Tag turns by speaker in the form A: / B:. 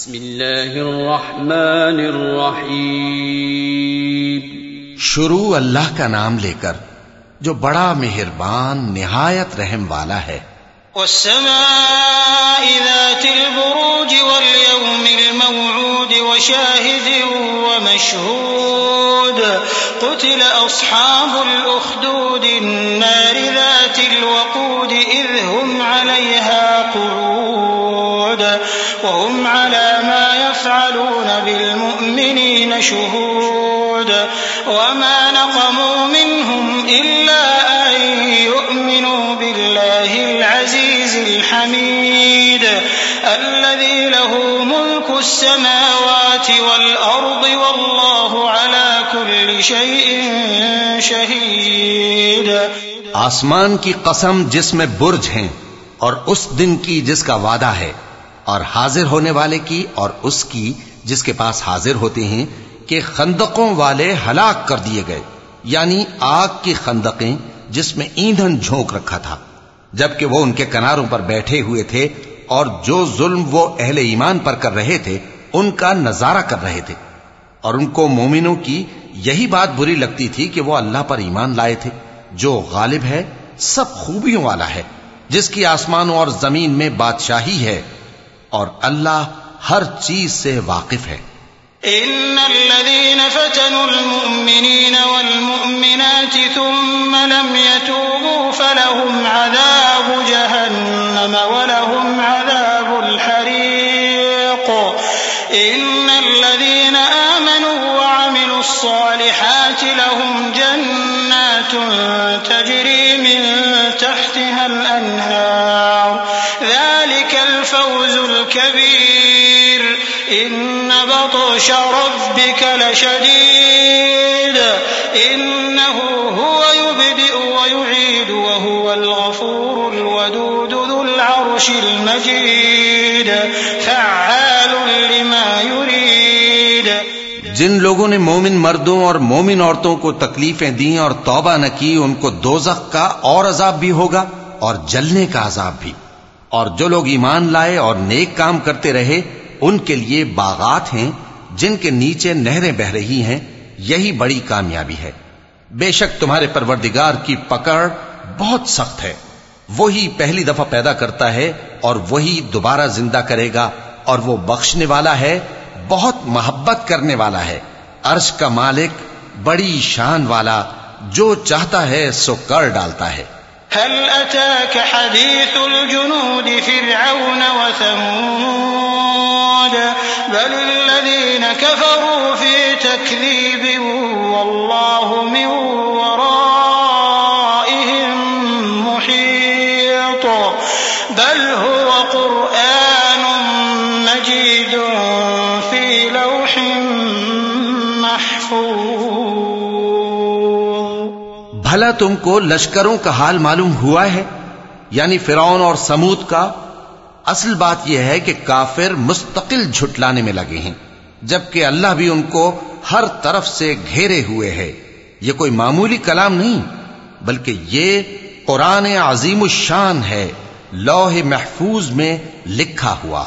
A: بسم الله الرحمن الرحيم.
B: شروع اللہ کا نام لے کر جو بڑا مہربان نہایت رحم والا ہے۔
C: والسماء ذات البروج واليوم الموعود وشاهد ومشهود. قتل أصحاب الأخدود النار ذات الوقود إذ هم عليها قعود. وهم على ما يفعلون بالمؤمنين شهود وما نقموا منهم إلا أن يؤمنوا بالله العزيز الحميد الذي له ملك السماوات والأرض والله على كل شيء شهيد
B: آسمان کی قسم جس میں برج ہیں اور اس دن کی جس کا وعدہ ہے۔ اور حاضر ہونے والے کی اور اس کی جس کے پاس حاضر ہوتے ہیں کہ خندقوں والے ہلاک کر دیے گئے یعنی آگ کی خندقیں جس میں ایندھن جھونک رکھا تھا، جبکہ وہ ان کے کناروں پر بیٹھے ہوئے تھے اور جو ظلم وہ اہل ایمان پر کر رہے تھے، ان کا نظارہ کر رہے تھے۔ اور ان کو مومنوں کی یہی بات بری لگتی تھی کہ وہ اللہ پر ایمان لائے تھے۔ جو غالب ہے، سب خوبیوں والا ہے۔ جس کی آسمانوں اور زمین میں بادشاہی ہے اور اللہ ہر چیز سے واقف ہے۔
C: إن الذين فتنوا المؤمنين والمؤمنات ثم لم يتوبوا فلهم عذاب جهنم ولهم عذاب الحريق إن الذين آمنوا وعملوا الصالحات لهم جنات تجري من تحتها الأنهار الفوز الكبير. إن بطش ربك لشديد. إنه هو يبدئ ويعيد وهو الغفور الودود ذو العرش المجيد. فعال لما يريد.
B: جن لوگوں نے مومن مردوں اور مومن عورتوں کو تکلیفیں دیں اور توبہ نہ کی، ان کو دوزخ کا اور عذاب بھی ہوگا اور جلنے کا عذاب بھی۔ اور جو لوگ ایمان لائے اور نیک کام کرتے رہے، ان کے لیے باغات ہیں، جن کے نیچے نہریں بہ رہی ہیں، یہی بڑی کامیابی ہے۔ بے شک تمہارے پروردگار کی پکڑ بہت سخت ہے۔ وہی پہلی دفعہ پیدا کرتا ہے اور وہی دوبارہ زندہ کرے گا اور وہ بخشنے والا ہے، بہت محبت کرنے والا ہے۔ عرش کا مالک، بڑی شان والا، جو چاہتا ہے سو کر ڈالتا ہے۔
C: هل أتاك حديث الجنود فرعون وثمود؟ بل الذين كفروا
B: بھلا تم کو لشکروں کا حال معلوم ہوا ہے؟ یعنی فرعون اور سمود کا اصل بات یہ ہے کہ کافر مستقل جھٹلانے میں لگے ہیں، جبکہ اللہ بھی ان کو ہر طرف سے گھیرے ہوئے ہے۔ یہ کوئی معمولی کلام نہیں، بلکہ یہ قرآن عظیم الشان ہے، لوح محفوظ میں لکھا ہوا۔